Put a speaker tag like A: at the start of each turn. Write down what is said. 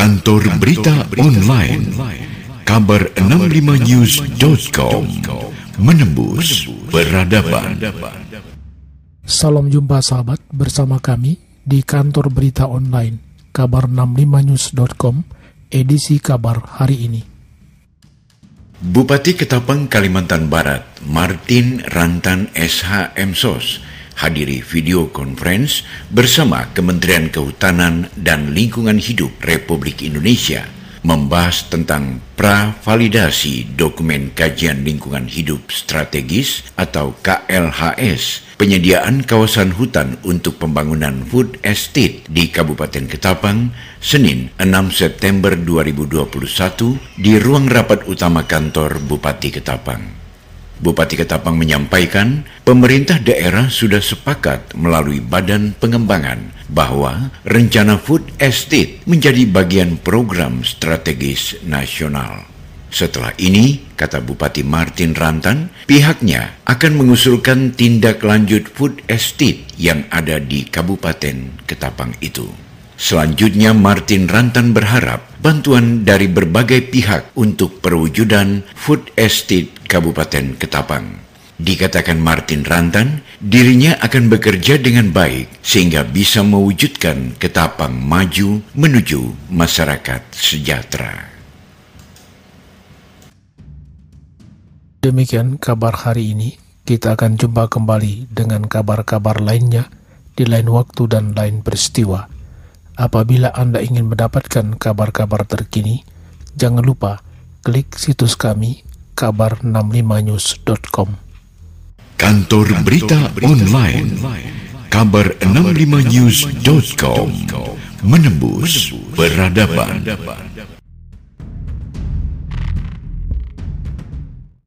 A: Kantor Berita Online. Kabar 65news.com Menembus Peradaban.
B: Salam jumpa sahabat bersama kami di kantor berita online kabar65news.com edisi kabar hari ini.
A: Bupati Ketapang Kalimantan Barat Martin Rantan SH Emsos hadiri video conference bersama Kementerian Kehutanan dan Lingkungan Hidup Republik Indonesia membahas tentang pra-validasi dokumen kajian lingkungan hidup strategis atau KLHS, penyediaan kawasan hutan untuk pembangunan food estate di Kabupaten Ketapang, Senin 6 September 2021 di ruang rapat utama kantor Bupati Ketapang. Bupati Ketapang menyampaikan pemerintah daerah sudah sepakat melalui Badan Pengembangan bahwa rencana food estate menjadi bagian program strategis nasional. Setelah ini, kata Bupati Martin Rantan, pihaknya akan mengusulkan tindak lanjut food estate yang ada di Kabupaten Ketapang itu. Selanjutnya Martin Rantan berharap bantuan dari berbagai pihak untuk perwujudan food estate Kabupaten Ketapang. Dikatakan Martin Rantan, dirinya akan bekerja dengan baik sehingga bisa mewujudkan Ketapang maju menuju masyarakat sejahtera.
B: Demikian kabar hari ini. Kita akan jumpa kembali dengan kabar-kabar lainnya di lain waktu dan lain peristiwa. Apabila Anda ingin mendapatkan kabar-kabar terkini, jangan lupa klik situs kami kabar65news.com.
A: Kantor Berita Online kabar65news.com menembus peradaban.